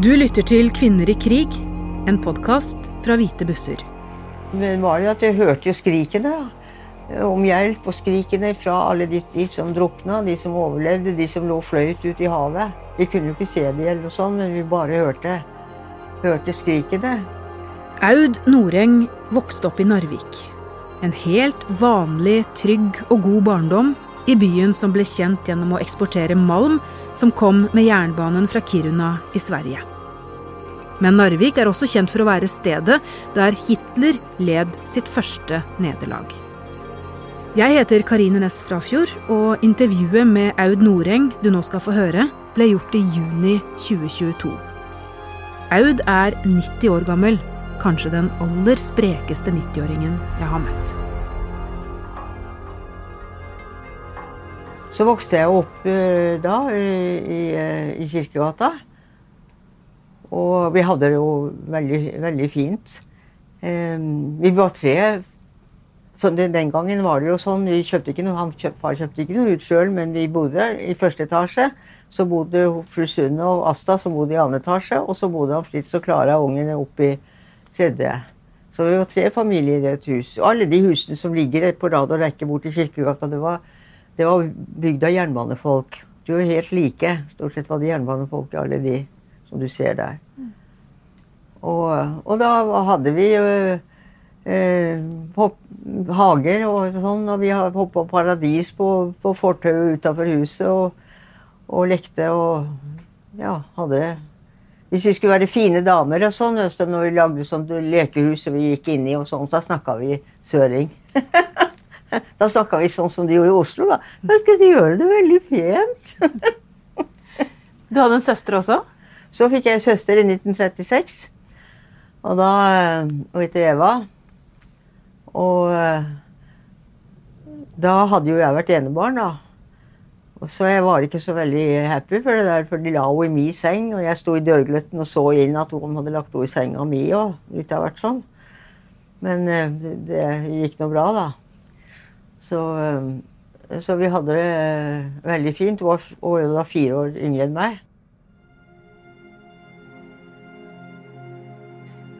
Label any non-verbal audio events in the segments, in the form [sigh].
Du lytter til Kvinner i krig, en podkast fra Hvite busser. Men var det at jeg hørte jo skrikene om hjelp, og skrikene fra alle de, de som drukna, de som overlevde, de som lå fløyt ute i havet. Vi kunne jo ikke se de eller noe sånt, men vi bare hørte, hørte skrikene. Aud Noreng vokste opp i Narvik. En helt vanlig, trygg og god barndom i byen som ble kjent gjennom å eksportere malm som kom med jernbanen fra Kiruna i Sverige. Men Narvik er også kjent for å være stedet der Hitler led sitt første nederlag. Jeg heter Karine Næss Frafjord, og intervjuet med Aud Noreng du nå skal få høre, ble gjort i juni 2022. Aud er 90 år gammel, kanskje den aller sprekeste 90-åringen jeg har møtt. Så vokste jeg opp uh, da i, uh, i Kirkegata. Og vi hadde det jo veldig, veldig fint. Um, vi var tre. Så det, den gangen var det jo sånn, vi kjøpte ikke noe, han kjøpt, Far kjøpte ikke noe ut sjøl, men vi bodde der i første etasje. Så bodde fru Sunne og Asta som bodde i andre etasje, og så bodde han Fritz og Klara og ungene oppe i tredje. Så det var tre familier i et hus. Og alle de husene som ligger på rad og rekke bort i Kirkegata, det var det var bygd av jernbanefolk. De var helt like. Stort sett var det jernbanefolk, alle de som du ser der. Og, og da hadde vi jo eh, hopp, hager og sånn, og vi hoppa paradis på, på fortauet utafor huset og, og, lekte og ja, hadde Hvis vi skulle være fine damer og sånn, når vi lagde sånt lekehus og vi gikk inn i og sånt, da snakka vi søring. [laughs] [laughs] Da snakka vi sånn som de gjorde i Oslo. Da Da skulle de gjøre det veldig pent. [laughs] du hadde en søster også? Så fikk jeg en søster i 1936. Og da Hun heter Eva. Og da hadde jo jeg vært enebarn, da. Og så jeg var ikke så veldig happy for det der, for de la henne i min seng. Og jeg sto i dørgløtten og så inn at hun hadde lagt henne i senga mi og litt av hvert sånn. Men det, det gikk nå bra, da. Så, så, vi hadde det veldig fint. Hun var, var fire år yngre enn meg.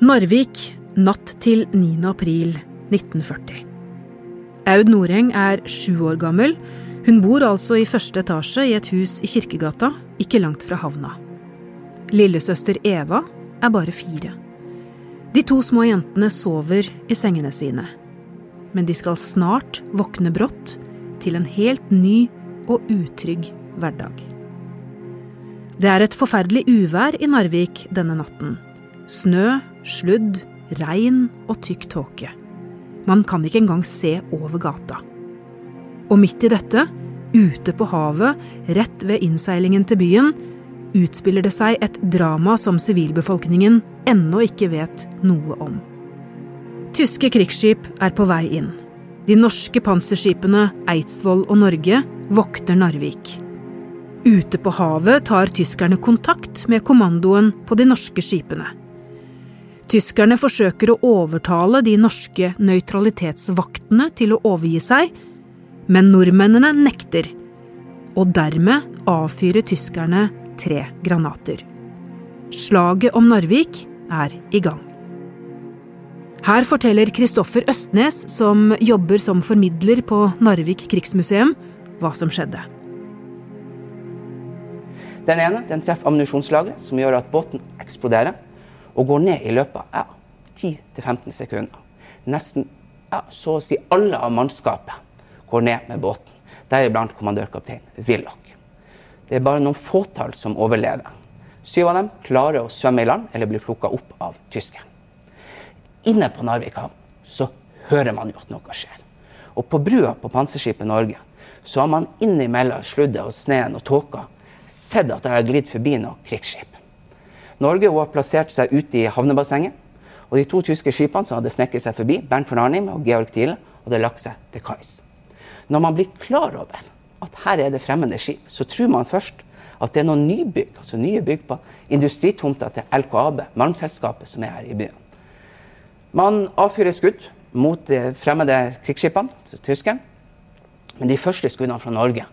Narvik, natt til 9. april 1940. Aud Noreng er sju år gammel. Hun bor altså i første etasje i et hus i Kirkegata, ikke langt fra havna. Lillesøster Eva er bare fire. De to små jentene sover i sengene sine men de skal snart våkne brått til en helt ny og utrygg hverdag. Det er et forferdelig uvær i Narvik denne natten. Snø, sludd, regn og tykk tåke. Man kan ikke engang se over gata. Og midt i dette, ute på havet, rett ved innseilingen til byen, utspiller det seg et drama som sivilbefolkningen ennå ikke vet noe om. Tyske krigsskip er på vei inn. De norske panserskipene Eidsvoll og Norge vokter Narvik. Ute på havet tar tyskerne kontakt med kommandoen på de norske skipene. Tyskerne forsøker å overtale de norske nøytralitetsvaktene til å overgi seg, men nordmennene nekter. Og dermed avfyrer tyskerne tre granater. Slaget om Narvik er i gang. Her forteller Kristoffer Østnes, som jobber som formidler på Narvik krigsmuseum, hva som skjedde. Den ene den treffer ammunisjonslageret, som gjør at båten eksploderer og går ned i løpet av ja, 10-15 sekunder. Nesten ja, så å si alle av mannskapet går ned med båten, deriblant kommandørkaptein Willoch. Det er bare noen fåtall som overlever. Syv av dem klarer å svømme i land eller blir plukka opp av tyskerne inne på Narvik havn så hører man jo at noe skjer. Og på brua på panserskipet Norge så har man innimellom sluddet og sneen og tåka sett at det har glidd forbi noen krigsskip. Norge har plassert seg ute i havnebassenget. Og de to tyske skipene som hadde snekket seg forbi, Bernt von Arnim og Georg Thiele, hadde lagt seg til kais. Når man blir klar over at her er det fremmede skip, så tror man først at det er noen nybygg, altså nye bygg på industritomta til LKAB, malmselskapet som er her i byen. Man avfyrer skudd mot de fremmede krigsskipene, tyskerne. Men de første skuddene fra Norge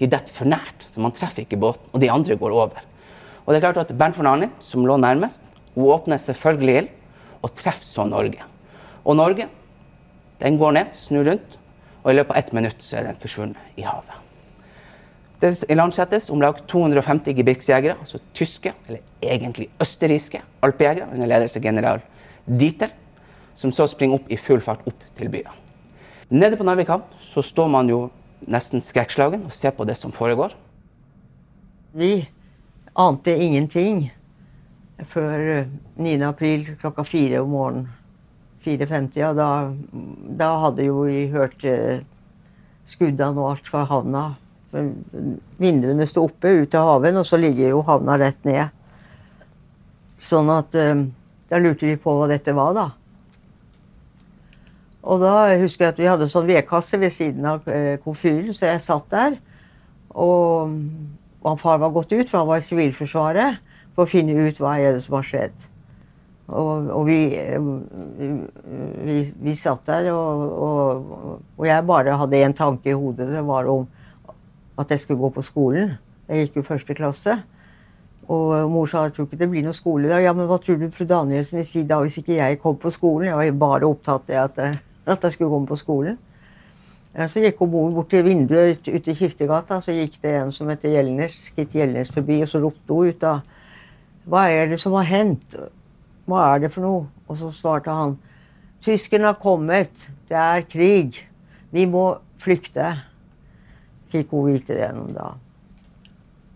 de detter for nært, så man treffer ikke båten. Og de andre går over. Og det er klart at Bernt von Arne, som lå nærmest, hun åpner selvfølgelig ild og treffer så Norge. Og Norge den går ned, snur rundt, og i løpet av ett minutt så er den forsvunnet i havet. Det ilandsettes om lag 250 gebirksjegere, altså tyske, eller egentlig østerrikske, alpejegere under ledelse av general Dieter, som så springer opp i full fart opp til byen. Nede på Narvik havn så står man jo nesten skrekkslagen og ser på det som foregår. Vi ante ingenting før 9. Eh, april klokka fire om morgenen. 4.50, ja, da, da, hadde jo vi hørt eh, skuddene og alt fra havna. Vinduene sto oppe ut til haven, og så ligger jo havna rett ned. Sånn at eh, Da lurte vi på hva dette var, da. Og da husker jeg at vi hadde sånn vedkasse ved siden av eh, komfyren, så jeg satt der. Og, og far var gått ut, for han var i Sivilforsvaret, for å finne ut hva er det som har skjedd. Og, og vi, vi, vi, satt der, og, og, jeg bare hadde én tanke i hodet. Det var om at jeg skulle gå på skolen. Jeg gikk jo første klasse. Og mor sa jeg tror ikke det blir noe skole da. Ja, men hva tror du fru Danielsen vil si da hvis ikke jeg kom på skolen? Jeg var bare opptatt av at, at, jeg skulle komme på skolen. Så gikk hun bort til vinduet ute i Kirkegata. Så gikk det en som heter Gjelnes, gikk Gjelnes forbi, og så ropte hun ut da Hva er det som har hendt? Hva er det for noe? Og så svarte han Tyskerne har kommet. Det er krig. Vi må flykte. Fikk hun vite det noen da.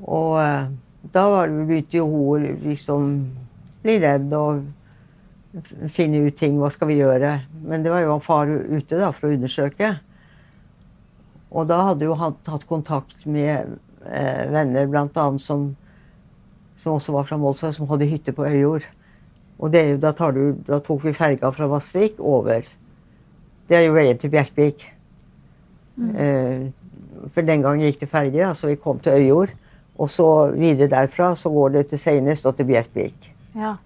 Og eh, da begynte jo hun liksom bli redd og finne ut ting. Hva skal vi gjøre? Men det var jo far ute da, for å undersøke. Og da hadde jo han tatt kontakt med eh, venner, bl.a. Som, som også var fra Målsøy, som hadde hytte på Øyjord. Og det, da, du, da, tok vi ferga fra Vassvik over. Det er jo veien til Bjerkvik. Mm. Eh, for den gangen gikk det ferge, så vi kom til Øyjord. Og så videre derfra så går det til Seines og til Bjerkvik. Ja.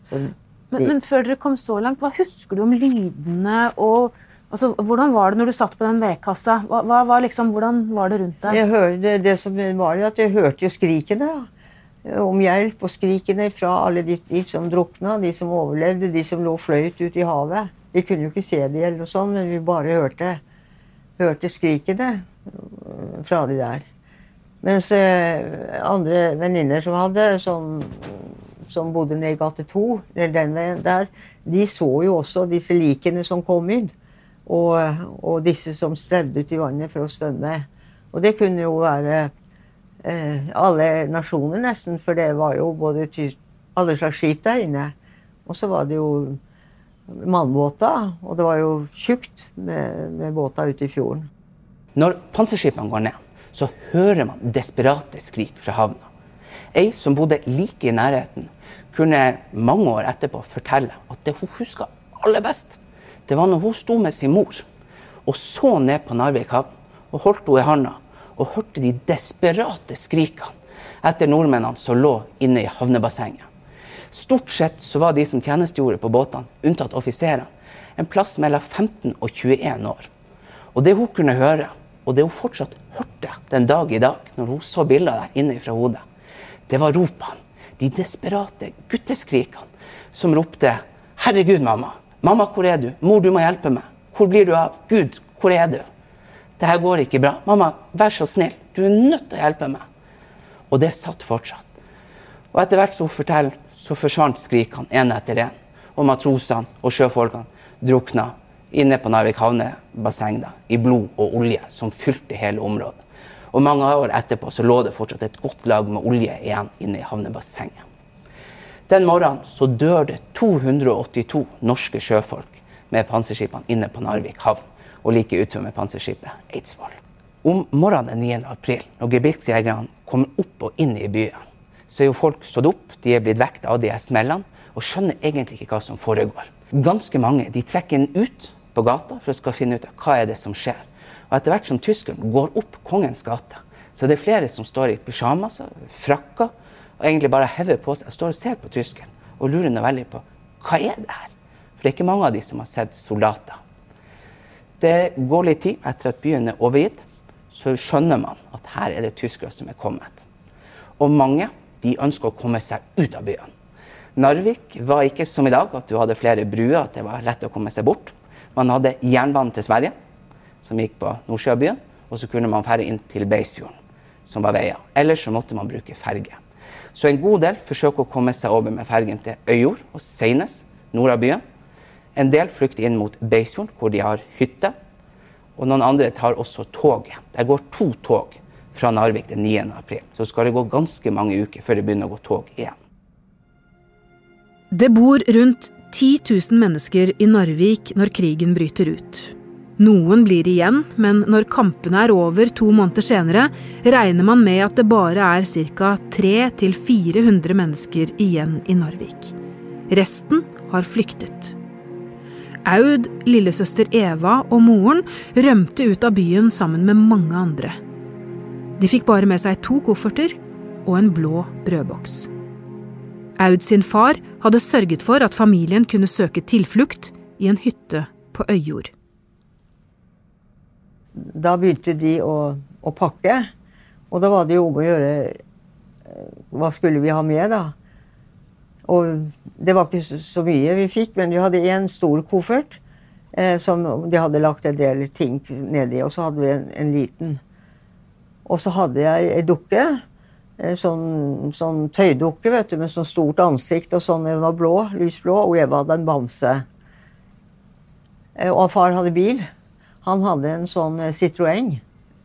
Men, men, før dere kom så langt, hva husker du om lydene og altså, Hvordan var det når du satt på den vedkassa? Hva, hva, liksom, hvordan var det rundt deg? Jeg hørte, det som var at jeg hørte jo skrikene. Om hjelp og skrikene fra alle de, de, som drukna, de som overlevde, de som lå fløyt ute i havet. Vi kunne jo ikke se det, eller noe sånt, men vi bare hørte, hørte skrikene øh, fra de der. Mens eh, andre venninner som hadde, som, som bodde nede i gate 2, eller den der, de så jo også disse likene som kom inn. Og, og disse som strevde ut i vannet for å svømme. Og det kunne jo være eh, alle nasjoner, nesten. For det var jo både alle slags skip der inne. Og så var det jo mannbåter, og det var jo tjukt med, med båter ute i fjorden. Når panserskipene går ned, så hører man desperate skrik fra havna. Ei som bodde like i nærheten, kunne mange år etterpå fortelle at det hun huska aller best, det var når hun sto med sin mor og så ned på Narvik havn og holdt henne i handa og hørte de desperate skrikene etter nordmennene som lå inne i havnebassenget. Stort sett så var de som tjenestegjorde på båtene, unntatt offiserene, en plass mellom 15 og 21 år. Og det hun kunne høre, og det hun fortsatt hørte den dag i dag, når hun så bilder der inne fra hodet, det var ropene. De desperate gutteskrikene som ropte 'Herregud, mamma! Mamma, hvor er du? Mor, du må hjelpe meg! Hvor blir du av? Gud, hvor er du?' Det her går ikke bra. Mamma, vær så snill. Du er nødt til å hjelpe meg. Og det satt fortsatt. Og etter hvert som hun forteller, så forsvant skrikene én etter én. Og matrosene og sjøfolkene drukna inne på Narvik havnebasseng i blod og olje som fylte hele området. Og mange år etterpå så lå det fortsatt et godt lag med olje igjen inne i havnebassenget. Den morgenen så dør det 282 norske sjøfolk med panserskipene inne på Narvik havn og like utover med panserskipet Eidsvoll. Om morgenen 9. april, når gebirksjegerne kommer opp og inn i byen, så er jo folk stått opp, de er blitt vekket av de her smellene og skjønner egentlig ikke hva som foregår. Ganske mange de trekker den ut på gata for å skal finne ut av hva er det som skjer. Og etter hvert som tyskerne går opp Kongens gate, så det er flere som står i pysjamaser, frakker, og egentlig bare hever på seg og står og ser på tyskeren og lurer noe veldig på hva er det her? For det er ikke mange av de som har sett soldater. Det går litt tid etter at byen er overgitt, så skjønner man at her er det tyskere som er kommet. Og mange de ønsker å komme seg ut av byen. Narvik var ikke som i dag, at du hadde flere bruer, at det var lett å komme seg bort. Man hadde jernbanen til Sverige, som gikk på Nordsjøbyen, og så kunne man ferde inn til Beisfjorden, som var veia. Ellers så måtte man bruke ferge. Så en god del forsøker å komme seg over med fergen til Øyjord og Seines, nord av byen. En del flykter inn mot Beisfjorden, hvor de har hytte. Og noen andre tar også toget. Det går to tog fra Narvik den 9. april. Så skal det gå ganske mange uker før det begynner å gå tog igjen. Det bor rundt 10 000 mennesker i Narvik når krigen bryter ut. Noen blir igjen, men når kampene er over to måneder senere, regner man med at det bare er ca. 300-400 mennesker igjen i Narvik. Resten har flyktet. Aud, lillesøster Eva og moren rømte ut av byen sammen med mange andre. De fikk bare med seg to kofferter og en blå brødboks. Aud sin far hadde sørget for at familien kunne søke tilflukt i en hytte på Øyjord. Da begynte de å, å, pakke, og da var det jo om å gjøre eh, Hva skulle vi ha med, da? Og det var ikke så mye vi fikk, men vi hadde én stor koffert eh, som de hadde lagt en del ting nedi, og så hadde vi en, en liten. Og så hadde jeg ei dukke Eh, sånn, sånn tøydukke vet du, med sånn stort ansikt og sånn. Hun var blå, lysblå, og Eva hadde en bamse. Eh, og far hadde bil. Han hadde en sånn eh, Citroën.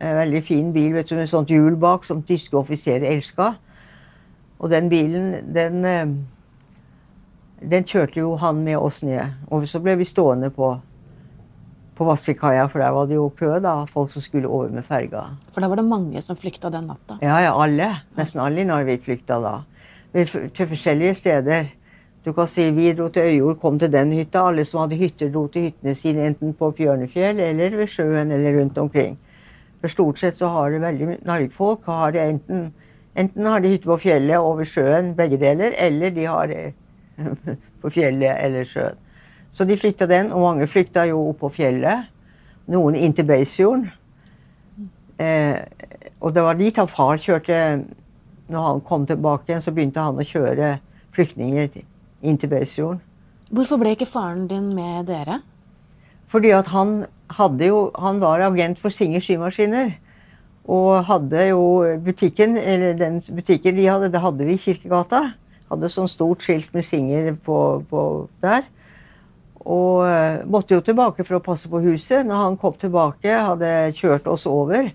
En veldig fin bil vet du, med sånt hjul bak som tyske offiserer elska. Og den bilen, den, den kjørte jo han med oss ned. Og så ble vi stående på på Vassvikkaia, for der var det jo kø, da, folk som skulle over med ferga. For da var det mange som flykta den natta? Ja, ja, alle. Nesten alle i Narvik flykta da. Til forskjellige steder. Du kan si Vi dro til Øyjord, kom til den hytta. Alle som hadde hytter, dro til hyttene sine enten på Bjørnefjell eller ved sjøen eller rundt omkring. For stort sett så har det veldig Narvik-folk har det enten, enten har de hytte på fjellet og ved sjøen, begge deler, eller de har det [laughs] på fjellet eller sjøen. Så de flytta den, og mange flykta jo opp på fjellet. Noen inn til Beisfjorden. Eh, og det var dit han far kjørte Når han kom tilbake igjen, så begynte han å kjøre flyktninger inn til Beisfjorden. Hvorfor ble ikke faren din med dere? Fordi at han hadde jo Han var agent for Singer symaskiner. Og hadde jo butikken, eller den butikken vi hadde, det hadde vi i Kirkegata. Hadde sånn stort skilt med Singer på, på der. Og eh, måtte jo tilbake for å passe på huset. Når han kom tilbake, hadde kjørt oss over,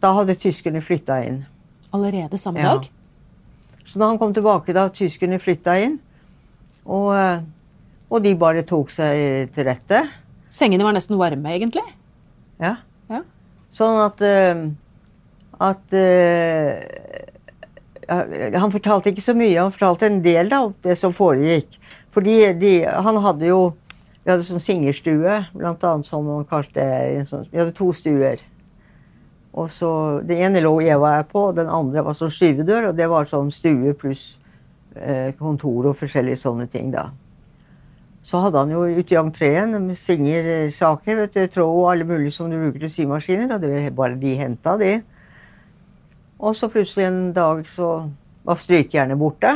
da hadde tyskerne flytta inn. Allerede samme dag? Ja. Så da han kom tilbake, da tyskerne flytta inn, og, og, de bare tok seg til rette. Sengene var nesten varme, egentlig? Ja. ja. Sånn at eh, at Han fortalte ikke så mye, han fortalte en del av det som foregikk. Fordi de, han hadde jo Vi hadde sånn singerstue, blant annet som man kalte sånn, Vi hadde to stuer. Og så, Den ene lå Eva her på, den andre var sånn skyvedør. Og det var sånn stue pluss kontor og forskjellige sånne ting. da. Så hadde han jo ute i entreen singersaker, vet du, tråd og alle mulige som du bruker til symaskiner. Og det var bare de henta, de. Og så plutselig en dag så var strykejernet borte.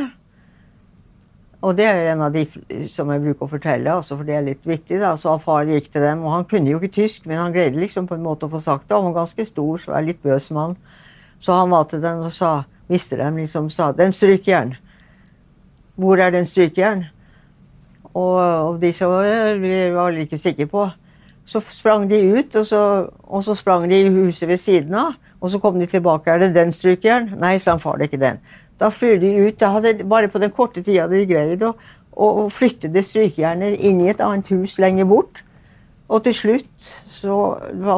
Og det er en av de som jeg bruker å fortelle, altså for det er litt vittig. da, så Far gikk til dem, og han kunne jo ikke tysk, men han greide liksom på en måte å få sagt det. Han var ganske stor, så er litt bøs mann. Så han var til den og sa, mister dem liksom, sa 'Den strykejern'. Hvor er den strykejern? Og, og vi var ikke sikre på. Så sprang de ut, og så, og så sprang de i huset ved siden av. Og så kom de tilbake. 'Er det den strykejern?' Nei, sa han far, det er ikke den. Da fløy de ut. Da hadde, bare på den korte tida de greid å, å flytte det strykejernet inn i et annet hus lenger bort. Og til slutt så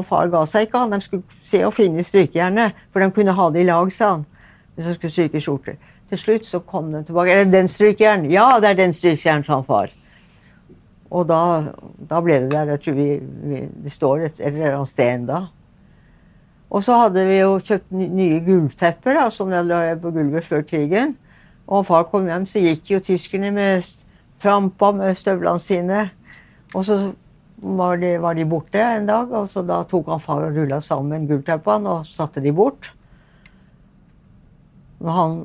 Far ga seg ikke. han, De skulle se og finne strykejernet, for de kunne ha det i lag, sa han. Hvis de skulle stryke skjorter. Til slutt så kom den tilbake. Er det den strykejern? Ja, det er den strykejern, som far. Og da, da, ble det der. Jeg tror vi, vi det står et eller annet sted ennå. Og så hadde vi jo kjøpt nye gulvtepper da, som jeg la på gulvet før krigen. Og når far kom hjem, så gikk jo tyskerne med trampa med støvlene sine. Og så var de, var de, borte en dag, og så da tok han far og rulla sammen gulvteppene og satte de bort. Når han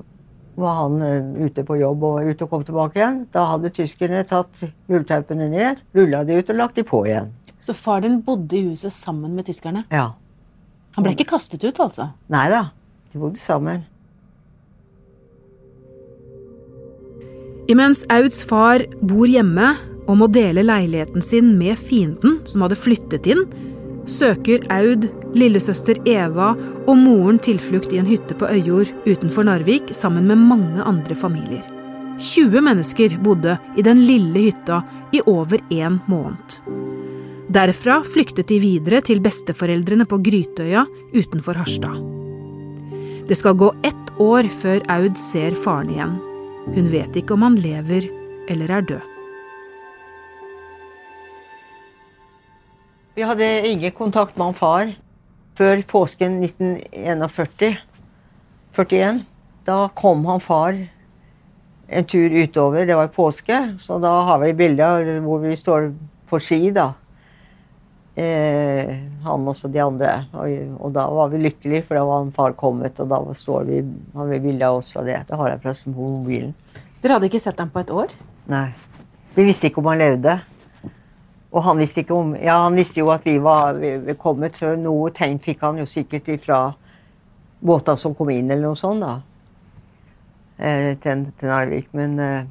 var han eh, ute på jobb og ute og kom tilbake igjen. Da hadde tyskerne tatt rulletaupene ned, rulla de ut og lagt de på igjen. Så far din bodde i huset sammen med tyskerne? Ja. Han ble ikke kastet ut, altså? Nei da, de bodde sammen. Imens Auds far bor hjemme og må dele leiligheten sin med fienden som hadde flyttet inn, søker Aud, lillesøster Eva og moren tilflukt i en hytte på Øyjord utenfor Narvik sammen med mange andre familier. 20 mennesker bodde i den lille hytta i over en måned. Derfra flyktet de videre til besteforeldrene på Grytøya utenfor Harstad. Det skal gå ett år før Aud ser faren igjen. Hun vet ikke om han lever eller er død. Vi hadde ingen kontakt med han far før påsken 1941. 41. Da kom han far en tur utover. Det var påske, så da har vi bilder hvor vi står på ski, da. Eh, han og de andre. Og, og, da var vi lykkelige, for da var han far kommet, og da står vi, har vi bilde av oss fra det. Det har jeg fra mobilen. Dere hadde ikke sett ham på et år? Nei. Vi visste ikke om han levde. Og han visste, ikke om, ja, han visste jo at vi var kommet, så noe tegn fikk han jo sikkert ifra båta som kom inn, eller noe sånt. da, eh, til, til, Narvik. Men, eh,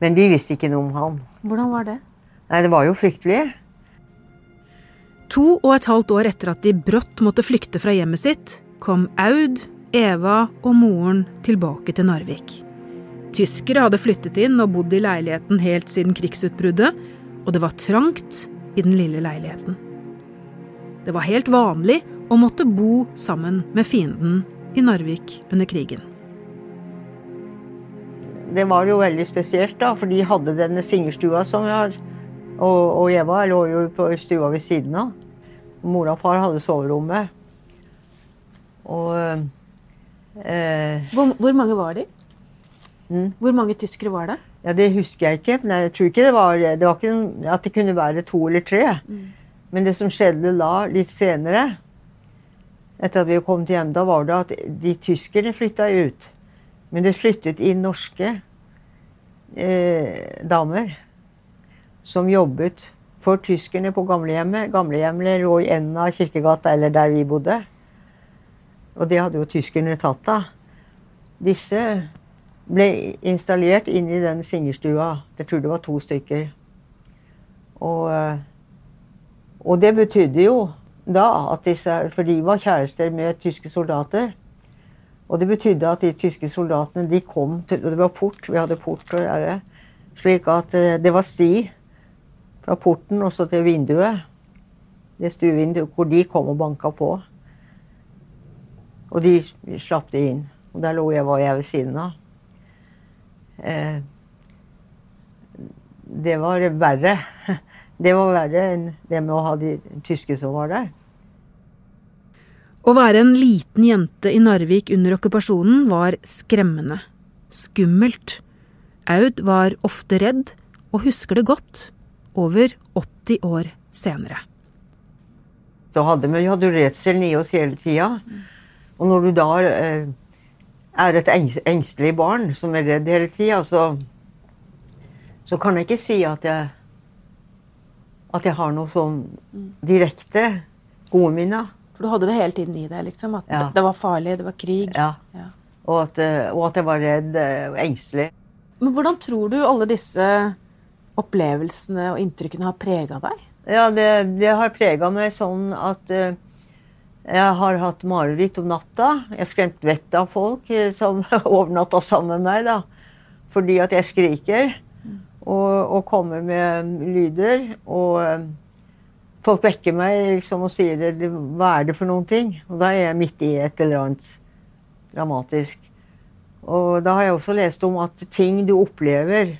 men, vi visste ikke noe om han. Hvordan var det? Nei, Det var jo fryktelig. To og et halvt år etter at de brått måtte flykte fra hjemmet sitt, kom Aud, Eva og moren tilbake til Narvik. Tyskere hadde flyttet inn og bodd i leiligheten helt siden krigsutbruddet, og det var trangt i den lille leiligheten. Det var helt vanlig å måtte bo sammen med fienden i Narvik under krigen. Det var jo veldig spesielt, da, for de hadde denne singerstua som vi har. Og, og Eva lå jo på stua ved siden av. Mora og far hadde soverommet. Og eh, hvor, hvor, mange var de? Mm. Hvor mange tyskere var det? Ja, Det husker jeg ikke. men jeg tror ikke det var, det var ikke at det kunne være to eller tre. Mm. Men det som skjedde da, litt senere, etter at vi kom til hjem, da var det at de tyskerne flytta ut. Men det flyttet inn norske eh, damer som jobbet for tyskerne på gamlehjemmet. Gamlehjemmet lå i enden av Kirkegata, eller der vi bodde. Og det hadde jo tyskerne tatt av. Disse ble installert inn i den singerstua. Jeg tror det var to stykker. Og, eh, og det betydde jo da at disse For de var kjærester med tyske soldater. Og det betydde at de tyske soldatene de kom til Og det var port. Vi hadde port og gjerde. Slik at eh, det var sti fra porten og til vinduet. Det stuevinduet hvor de kom og banka på. Og de slapp de inn. Og der lå jeg, var jeg ved siden av. Eh, det var verre. [laughs] Det var verre enn det med å ha de tyske som var der. Å være en liten jente i Narvik under okkupasjonen var skremmende. Skummelt. Aud var ofte redd, og husker det godt. Over 80 år senere. Da hadde vi hadde redselen i oss hele tida. Og når du da eh, er et engstelig barn som er redd hele tida, så, så kan jeg ikke si at jeg at jeg har noe sånn direkte gode minner. For du hadde det hele tiden i deg? liksom, At ja. det var farlig, det var krig? Ja. ja. Og, at, og, at, jeg var redd eh, og engstelig. Men hvordan tror du alle disse opplevelsene og inntrykkene har prega deg? Ja, det, det har prega meg sånn at uh, jeg har hatt mareritt om natta. Jeg har skremt vettet av folk eh, som [laughs] overnatta sammen med meg. da. Fordi at jeg skriker og, og kommer med lyder. Og eh, folk vekker meg liksom, og sier hva er det for noen ting? Og da er jeg midt i et eller annet dramatisk. Og da har jeg også lest om at ting du opplever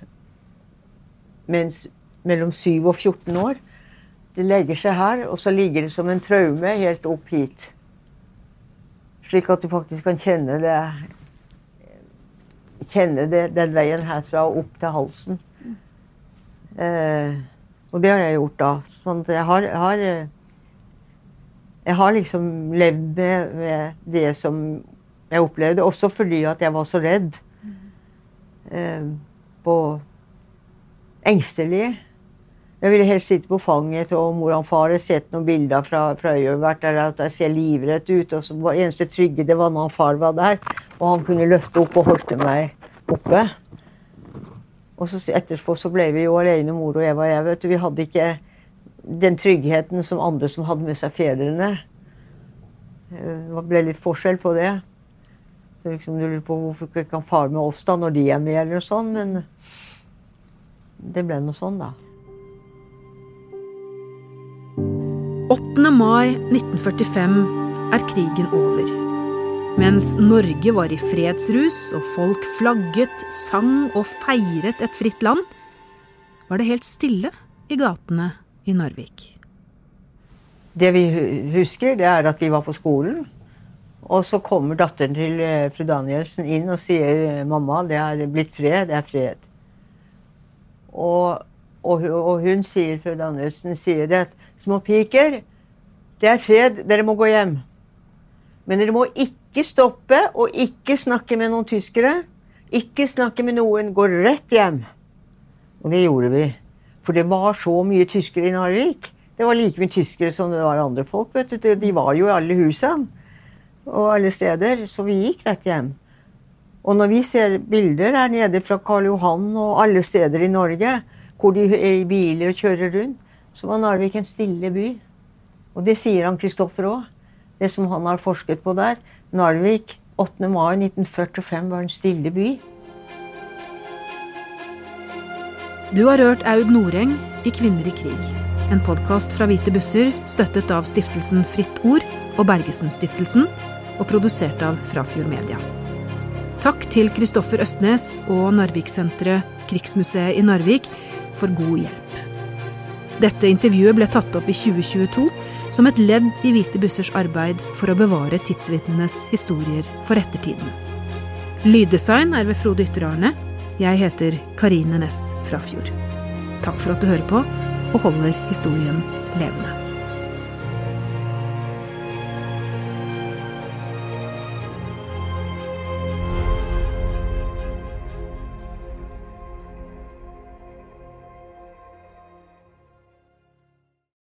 mens mellom 7 og 14 år, det legger seg her, og så ligger det som en traume helt opp hit. Slik at du faktisk kan kjenne det Kjenne det den veien herfra og opp til halsen. Eh, og det har jeg gjort da. Sånn at jeg har, har, jeg har liksom levd med, med, det som Jeg opplevde også fordi at jeg var så redd. Eh, på engstelig. Jeg ville helst sitte på fanget og mor og far sett noen bilder fra, fra øya. Vært der at jeg ser livredd ut. og så var eneste trygge det var når far var der, og han kunne løfte opp og holde meg oppe. Og så etterpå så ble vi jo alene, mor og Eva og jeg. vet du, Vi hadde ikke den tryggheten som andre som hadde med seg fedrene. Det ble litt forskjell på det. Så liksom, du lurer på hvorfor ikke kan far med oss da, når de er med, eller noe sånt. Men det ble noe sånn, da. 8. mai 1945 er krigen over. Mens Norge var i fredsrus og folk flagget, sang og feiret et fritt land, var det helt stille i gatene i Narvik. Det vi husker, det er at vi var på skolen. Og så kommer datteren til eh, fru Danielsen inn og sier mamma, det er blitt fred, det er fred. Og, og, og hun sier, fru Danielsen sier det at små piker, det er fred, dere må gå hjem. Men dere må ikke stoppe og ikke snakke med noen tyskere. Ikke snakke med noen. Gå rett hjem. Og det gjorde vi. For det var så mye tyskere i Narvik. Det var like mye tyskere som det var andre folk. vet du. De var jo i alle husene og alle steder. Så vi gikk rett hjem. Og når vi ser bilder her nede fra Karl Johan og alle steder i Norge hvor de er i biler og kjører rundt, så var Narvik en stille by. Og det sier han Kristoffer òg. Det som han har forsket på der. Narvik 8. mai 1945 var en stille by. Du har hørt Aud Noreng i 'Kvinner i krig'. En podkast fra Hvite busser støttet av stiftelsen Fritt Ord og Bergesen-stiftelsen, og produsert av Frafjord Media. Takk til Kristoffer Østnes og Narviksenteret Krigsmuseet i Narvik for god hjelp. Dette intervjuet ble tatt opp i 2022 som et ledd i Hvite bussers arbeid for å bevare tidsvitnenes historier for ettertiden. Lyddesign er ved Frode Ytterarne. Jeg heter Karine Næss Frafjord. Takk for at du hører på og holder historien levende.